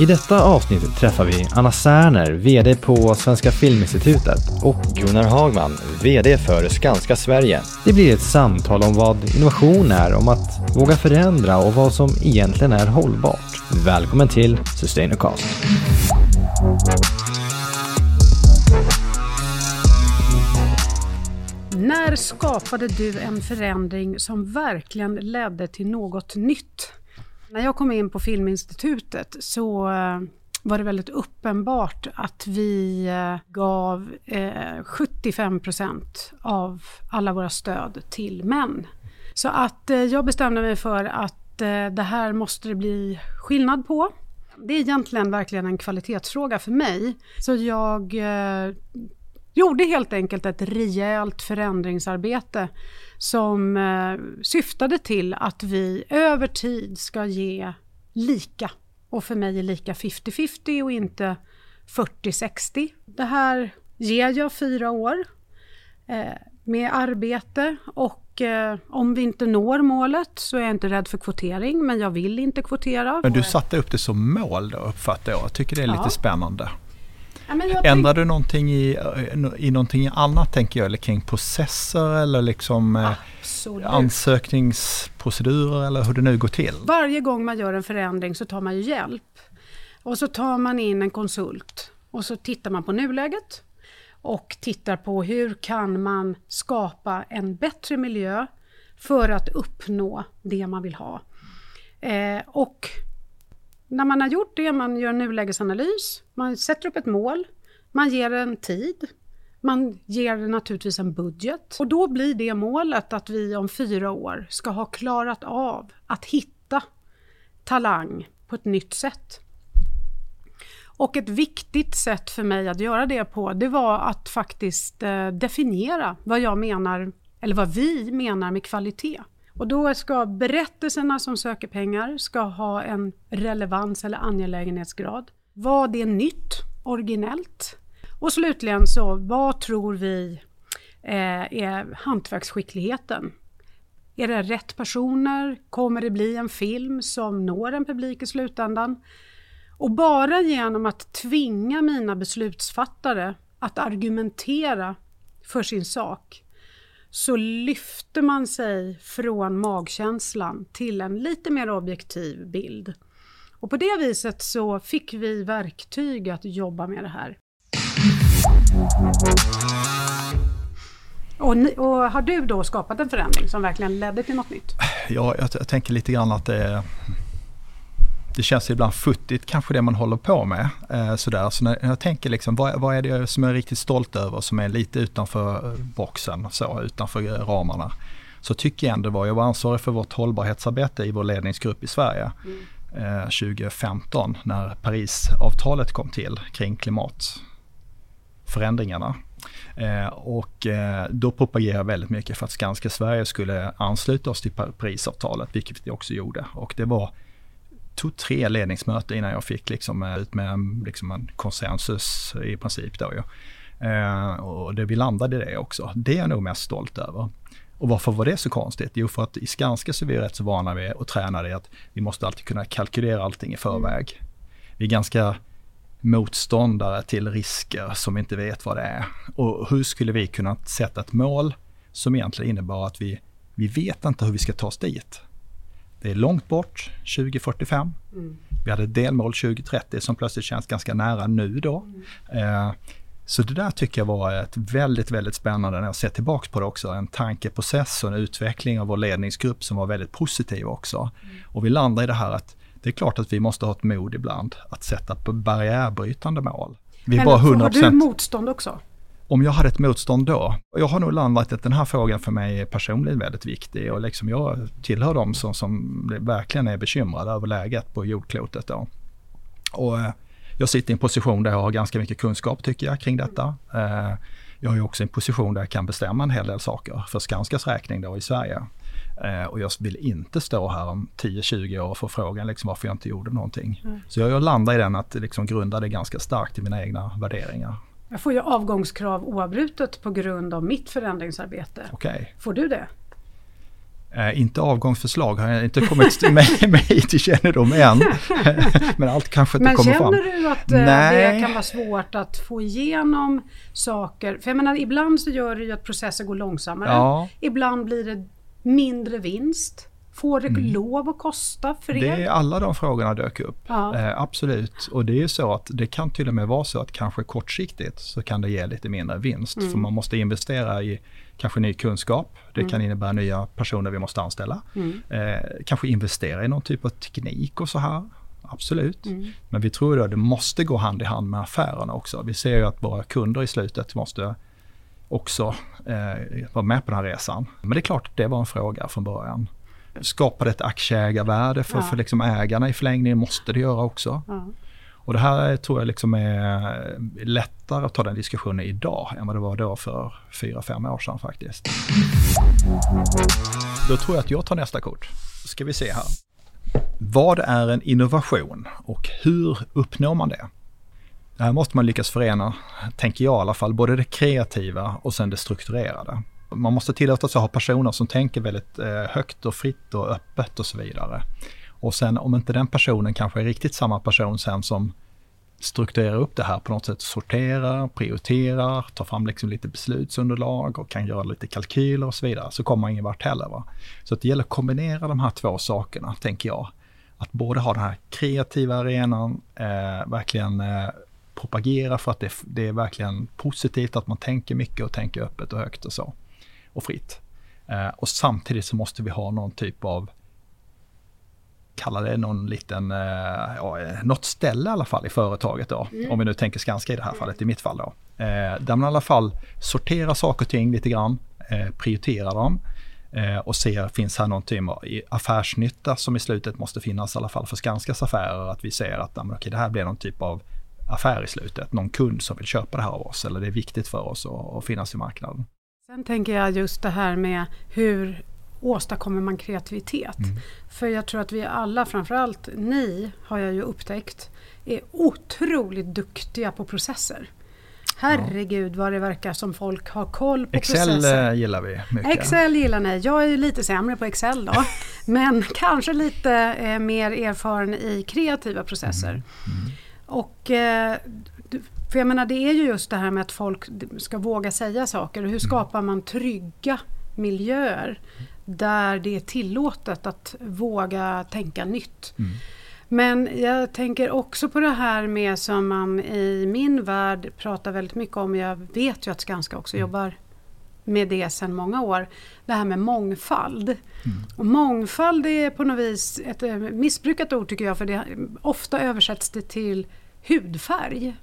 I detta avsnitt träffar vi Anna Särner, VD på Svenska Filminstitutet och Gunnar Hagman, VD för Skanska Sverige. Det blir ett samtal om vad innovation är, om att våga förändra och vad som egentligen är hållbart. Välkommen till Sustainacast. När skapade du en förändring som verkligen ledde till något nytt? När jag kom in på Filminstitutet så eh, var det väldigt uppenbart att vi eh, gav eh, 75 procent av alla våra stöd till män. Så att jag bestämde mig för att det här måste det bli skillnad på. Det är egentligen verkligen en kvalitetsfråga för mig. Så jag gjorde helt enkelt ett rejält förändringsarbete som eh, syftade till att vi över tid ska ge lika. Och för mig är lika 50-50 och inte 40-60. Det här ger jag fyra år eh, med arbete och eh, om vi inte når målet så är jag inte rädd för kvotering men jag vill inte kvotera. Men du satte upp det som mål då uppfattar jag. Jag tycker det är lite ja. spännande. Ja, Ändrar du någonting i, i någonting annat tänker jag, eller kring processer eller liksom eh, Absolut. ansökningsprocedurer eller hur det nu går till? Varje gång man gör en förändring så tar man ju hjälp. Och så tar man in en konsult och så tittar man på nuläget och tittar på hur kan man skapa en bättre miljö för att uppnå det man vill ha. Eh, och när man har gjort det, man gör en nulägesanalys, man sätter upp ett mål, man ger en tid, man ger naturligtvis en budget och då blir det målet att vi om fyra år ska ha klarat av att hitta talang på ett nytt sätt. Och ett viktigt sätt för mig att göra det på, det var att faktiskt eh, definiera vad jag menar, eller vad vi menar med kvalitet. Och då ska berättelserna som söker pengar ska ha en relevans eller angelägenhetsgrad. Vad är nytt, originellt? Och slutligen så, vad tror vi eh, är hantverksskickligheten? Är det rätt personer? Kommer det bli en film som når en publik i slutändan? Och bara genom att tvinga mina beslutsfattare att argumentera för sin sak så lyfter man sig från magkänslan till en lite mer objektiv bild. Och på det viset så fick vi verktyg att jobba med det här. Och, ni, och, har du då skapat en förändring som verkligen ledde till något nytt? Ja, jag, jag tänker lite grann att det är det känns ibland futtigt kanske det man håller på med. Eh, sådär. Så när jag tänker liksom, vad, vad är det som jag är riktigt stolt över som är lite utanför boxen, så, utanför ramarna. Så tycker jag ändå var, jag var ansvarig för vårt hållbarhetsarbete i vår ledningsgrupp i Sverige mm. eh, 2015 när Parisavtalet kom till kring klimatförändringarna. Eh, och eh, då propagerade jag väldigt mycket för att Skanska Sverige skulle ansluta oss till Parisavtalet, vilket vi också gjorde. Och det var tog tre ledningsmöten innan jag fick liksom eh, ut med liksom en konsensus i princip. Då, ja. eh, och det, vi landade i det också. Det är jag nog mest stolt över. Och varför var det så konstigt? Jo, för att i Skanska så är vi rätt så vana vid och tränade i att vi måste alltid kunna kalkylera allting i förväg. Vi är ganska motståndare till risker som vi inte vet vad det är. Och hur skulle vi kunna sätta ett mål som egentligen innebar att vi, vi vet inte hur vi ska ta oss dit. Det är långt bort, 2045. Mm. Vi hade ett delmål 2030 som plötsligt känns ganska nära nu då. Mm. Eh, så det där tycker jag var ett väldigt, väldigt spännande när jag ser tillbaks på det också. En tankeprocess och en utveckling av vår ledningsgrupp som var väldigt positiv också. Mm. Och vi landar i det här att det är klart att vi måste ha ett mod ibland att sätta barriärbrytande mål. Vi Men var 100%... har du motstånd också? Om jag hade ett motstånd då, jag har nog landat att den här frågan för mig är personligen väldigt viktig och liksom jag tillhör dem som, som verkligen är bekymrade över läget på jordklotet då. Och eh, jag sitter i en position där jag har ganska mycket kunskap tycker jag kring detta. Eh, jag är också i en position där jag kan bestämma en hel del saker för Skanskas räkning då i Sverige. Eh, och jag vill inte stå här om 10-20 år och få frågan liksom varför jag inte gjorde någonting. Mm. Så jag, jag landar i den att liksom grunda det ganska starkt i mina egna värderingar. Jag får ju avgångskrav oavbrutet på grund av mitt förändringsarbete. Okay. Får du det? Eh, inte avgångsförslag har jag inte kommit mig, mig till kännedom än. Men allt kanske inte Men kommer fram. känner du att eh, Nej. det kan vara svårt att få igenom saker? För jag menar, ibland så gör det ju att processer går långsammare. Ja. Ibland blir det mindre vinst. Får det lov att kosta för er? Mm. Det är alla de frågorna dök upp. Ja. Eh, absolut. Och det är så att det kan till och med vara så att kanske kortsiktigt så kan det ge lite mindre vinst. Mm. För man måste investera i kanske ny kunskap. Det Mm. kan innebära nya personer vi måste anställa. Eh, kanske investera i någon typ av teknik och så här. Absolut. Mm. Men vi tror att det måste gå hand i hand med affärerna också. Vi ser ju att våra kunder i slutet måste också eh, vara med på den här resan. Men det är klart, det var en fråga från början. Skapar ett aktieägarvärde för, Ja. för liksom ägarna i förlängningen? Måste det göra också. Ja. Och det här tror jag liksom är lättare att ta den diskussionen idag än vad det var då för fyra fem år sedan faktiskt. Då tror jag att jag tar nästa kort. Ska vi se här. Vad är en innovation och hur uppnår man det? Det här måste man lyckas förena, tänker jag i alla fall, både det kreativa och sen det strukturerade. Man måste tillåta sig att ha personer som tänker väldigt eh, högt och fritt och öppet och så vidare. Och sen om inte den personen kanske är riktigt samma person sen som strukturerar upp det här på något sätt, sorterar, prioriterar, tar fram liksom lite beslutsunderlag och kan göra lite kalkyler och så vidare, så kommer man ingen vart heller. Va? Så att det gäller att kombinera de här två sakerna, tänker jag. Att både ha den här kreativa arenan, eh, verkligen eh, propagera för att det, det är verkligen positivt att man tänker mycket och tänker öppet och högt och så. Och fritt. Eh, och samtidigt så måste vi ha någon typ av kalla det någon liten, eh, ja, eh, något ställe i alla fall i företaget då. Om vi nu tänker Skanska i det här fallet, i mitt fall då. Där man i alla fall sorterar saker och ting lite grann, prioriterar dem och ser, finns här någon typ av i- affärsnytta som i slutet måste finnas i alla fall för Skanskas affärer. Att vi ser att ja, men okej, det här blir någon typ av affär i slutet. Någon kund som vill köpa det här av oss eller det är viktigt för oss att, att finnas i marknaden. Sen tänker jag just det här med hur åstadkommer man kreativitet? För jag tror att vi alla, framförallt ni, har jag ju upptäckt, är otroligt duktiga på processer. Herregud vad det verkar som folk har koll på Excel processer. eh, gillar vi mycket. Excel gillar ni. Jag är lite sämre på Excel då. men kanske lite eh, mer erfaren i kreativa processer. Och eh, för jag menar det är ju just det här med att folk ska våga säga saker. Och hur skapar man trygga miljöer där det är tillåtet att våga tänka nytt. Mm. Men jag tänker också på det här med som man i min värld pratar väldigt mycket om. Jag vet ju att Skanska också jobbar med det sedan många år. Det här med mångfald. Och mångfald är på något vis ett eh, missbrukat ord tycker jag för det ofta översätts det till hudfärg.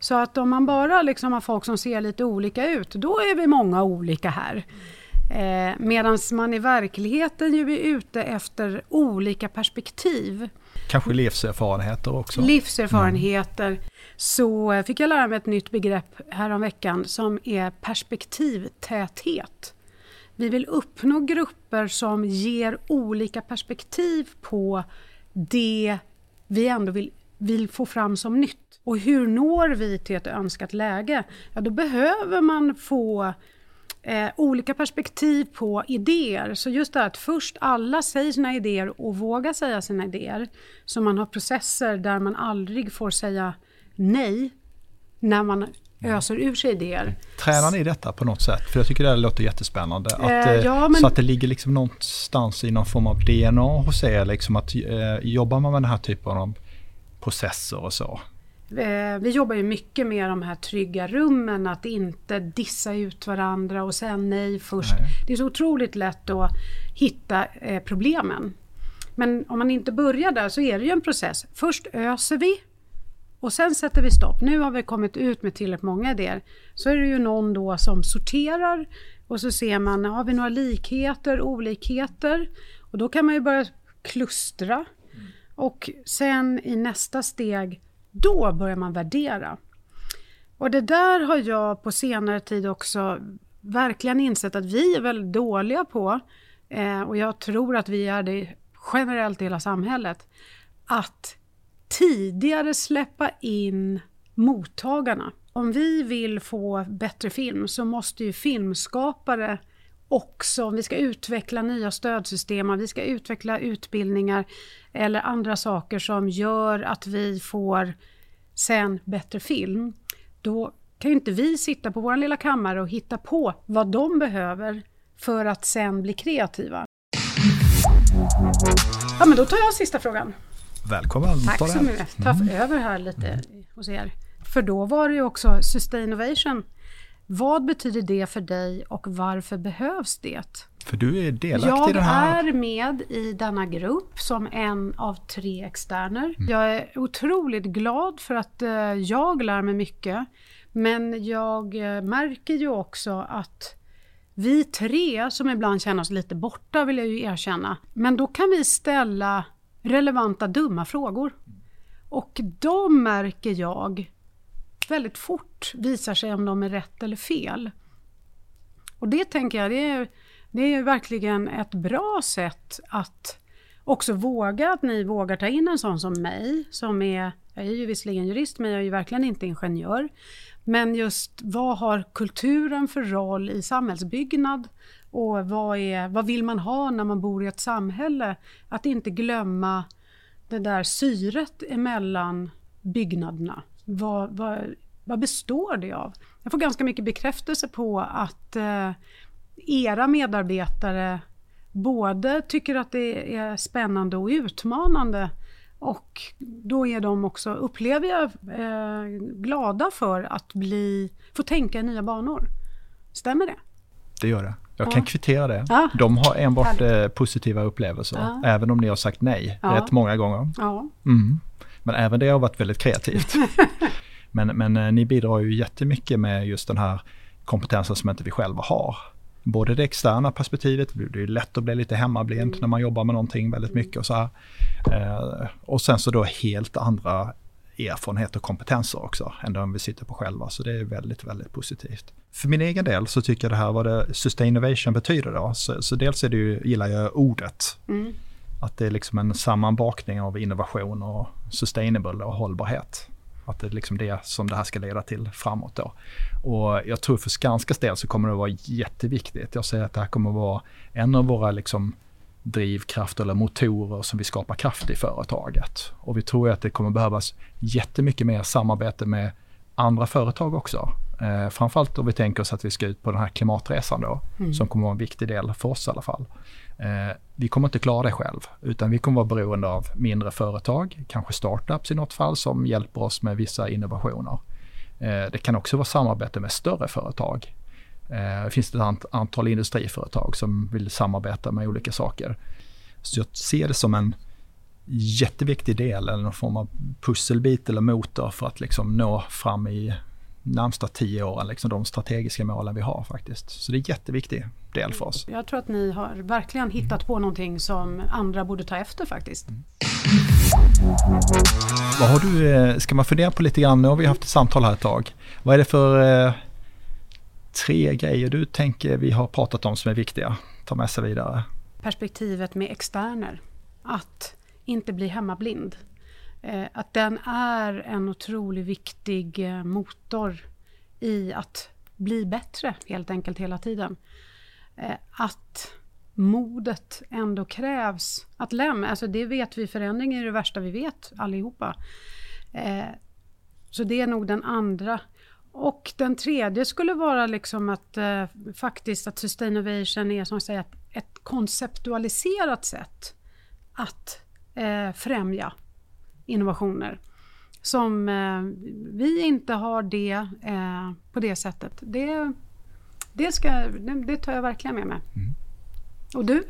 Så att om man bara liksom har folk som ser lite olika ut, då är vi många olika här. Eh, Medan man i verkligheten ju är ute efter olika perspektiv Kanske livserfarenheter också. livserfarenheter så eh, fick jag lära mig ett nytt begrepp häromveckan som är perspektivtäthet. Vi vill uppnå grupper som ger olika perspektiv på det vi ändå vill, vill få fram som nytt. Och hur når vi till ett önskat läge? Ja, då behöver man få eh, olika perspektiv på idéer. Så just det här att först alla säger sina idéer och vågar säga sina idéer. Så man har processer där man aldrig får säga nej när man öser ur sig idéer. Tränar ni detta på något sätt? För jag tycker det här låter jättespännande. Att, Eh, eh, ja, men- Så att det ligger liksom någonstans i någon form av DNA hos er. Liksom att, eh, jobbar man med den här typen av processer och så? Eh, Vi jobbar ju mycket med de här trygga rummen, att inte dissa ut varandra och säga nej först. Nej. Det är så otroligt lätt att hitta eh, problemen. Men om man inte börjar där så är det ju en process. Först öser vi och sen sätter vi stopp. Nu har vi kommit ut med tillräckligt många idéer. Så är det ju någon då som sorterar och så ser man, har vi några likheter, olikheter? Och då kan man ju börja klustra. Och sen i nästa steg, då börjar man värdera. Och det där har jag på senare tid också verkligen insett att vi är väldigt dåliga på, eh, och jag tror att vi är det generellt i hela samhället, att tidigare släppa in mottagarna. Om vi vill få bättre film så måste ju filmskapare också, om vi ska utveckla nya stödsystem, om vi ska utveckla utbildningar eller andra saker som gör att vi får sen bättre film, då kan ju inte vi sitta på vår lilla kammare och hitta på vad de behöver för att sen bli kreativa. Ja, men då tar jag sista frågan. Välkommen. Tack så mycket. Ta mm. över här lite hos er. För då var det ju också Sustainnovation. Vad betyder det för dig och varför behövs det? För du är delaktig i den här... Jag är med i denna grupp som en av tre externer. Mm. Jag är otroligt glad för att eh, jag lär mig mycket. Men jag eh, märker ju också att vi tre, som ibland känner oss lite borta vill jag ju erkänna, men då kan vi ställa relevanta dumma frågor. Och de märker jag väldigt fort visar sig om de är rätt eller fel. Och det tänker jag, det är, det är verkligen ett bra sätt att också våga, att ni vågar ta in en sån som mig, som är, jag är ju visserligen jurist men jag är ju verkligen inte ingenjör. Men just vad har kulturen för roll i samhällsbyggnad? Och vad, är, vad vill man ha när man bor i ett samhälle? Att inte glömma det där syret emellan byggnaderna. Vad, vad, vad består det av? Jag får ganska mycket bekräftelse på att eh, era medarbetare både tycker att det är spännande och utmanande och då är de också, upplever jag, eh, glada för att bli, få tänka i nya banor. Stämmer det? Det gör det. Jag ja. kan kvittera det. Ja. De har enbart eh, positiva upplevelser, ja. även om ni har sagt nej rätt många gånger. Mm. Men även det har varit väldigt kreativt. men, men eh, ni bidrar ju jättemycket med just den här kompetensen som inte vi själva har både det externa perspektivet, det är lätt att bli lite hemmablind mm. när man jobbar med någonting väldigt mycket och så här. Eh, och sen så då helt andra erfarenheter och kompetenser också än de vi sitter på själva. Så det är väldigt, väldigt positivt. För min egen del så tycker jag det här vad det Sustain betyder då. Så, så dels är det ju, gillar jag ordet. Mm. Att det är liksom en sammanbakning av innovation och sustainable och hållbarhet. Att det är liksom det som det här ska leda till framåt då. Och jag tror för Skanskas del så kommer det att vara jätteviktigt. Jag säger att det här kommer att vara en av våra liksom drivkrafter eller motorer som vi skapar kraft i företaget. Och vi tror att det kommer behövas jättemycket mer samarbete med andra företag också. Eh, framförallt om vi tänker oss att vi ska ut på den här klimatresan då, mm. som kommer vara en viktig del för oss i alla fall. Eh, vi kommer inte klara det själv, utan vi kommer vara beroende av mindre företag, kanske startups i något fall, som hjälper oss med vissa innovationer. Eh, det kan också vara samarbete med större företag. Eh, det finns ett antal industriföretag som vill samarbeta med olika saker. Så jag ser det som en jätteviktig del eller någon form av pusselbit eller motor för att liksom nå fram i närmsta tio åren, liksom de strategiska målen vi har faktiskt. Så det är en jätteviktig del för oss. Jag tror att ni har verkligen hittat på någonting som andra borde ta efter faktiskt. Mm. Vad har du, eh, ska man fundera på lite grann, nu har vi haft ett samtal här ett tag. Vad är det för eh, tre grejer du tänker vi har pratat om som är viktiga? Ta med sig vidare. Perspektivet med externer. Att inte bli hemmablind. Eh, att den är en otroligt viktig eh, motor i att bli bättre helt enkelt hela tiden. Eh, att modet ändå krävs att lämna, alltså det vet vi, förändring är det värsta vi vet allihopa. Eh, så det är nog den andra. Och den tredje skulle vara liksom att eh, faktiskt att Sustainovation är som säger ett konceptualiserat sätt att främja innovationer som eh, vi inte har det eh, på det sättet. Det, det, ska, det, det tar jag verkligen med mig. Mm. Och du?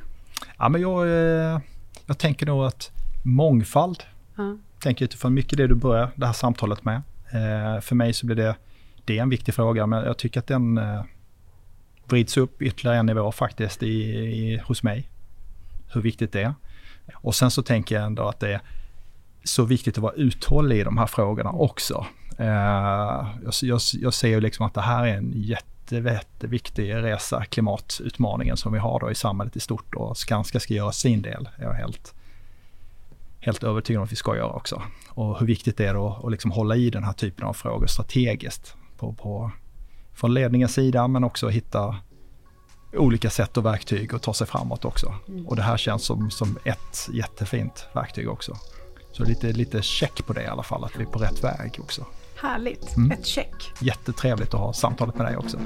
Ja, men jag, eh, jag tänker nog att mångfald, ja. tänker utifrån mycket det du börjar det här samtalet med. Eh, för mig så blir det, det är en viktig fråga, men jag tycker att den eh, vrids upp ytterligare en nivå faktiskt i, i, hos mig. Hur viktigt det är. Och sen så tänker jag ändå att det är så viktigt att vara uthållig i de här frågorna också. Uh, jag, jag, jag ser ju liksom att det här är en jätte, jätteviktig resa, klimatutmaningen som vi har då i samhället i stort och Skanska ska göra sin del. Jag är helt, helt övertygad om att vi ska göra också. Och hur viktigt det är då att liksom hålla i den här typen av frågor strategiskt på, på, från ledningens sida men också hitta olika sätt och verktyg att ta sig framåt också. Och det här känns som, som ett jättefint verktyg också. Så lite, lite check på det i alla fall, att vi är på rätt väg också. Härligt, Mm. ett check. Jättetrevligt att ha samtalet med dig också.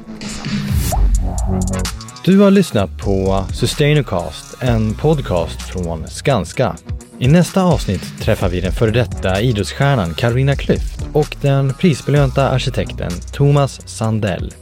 Du har lyssnat på Sustainocast, en podcast från Skanska. I nästa avsnitt träffar vi den före detta idrottsstjärnan Carolina Klüft och den prisbelönta arkitekten Thomas Sandell.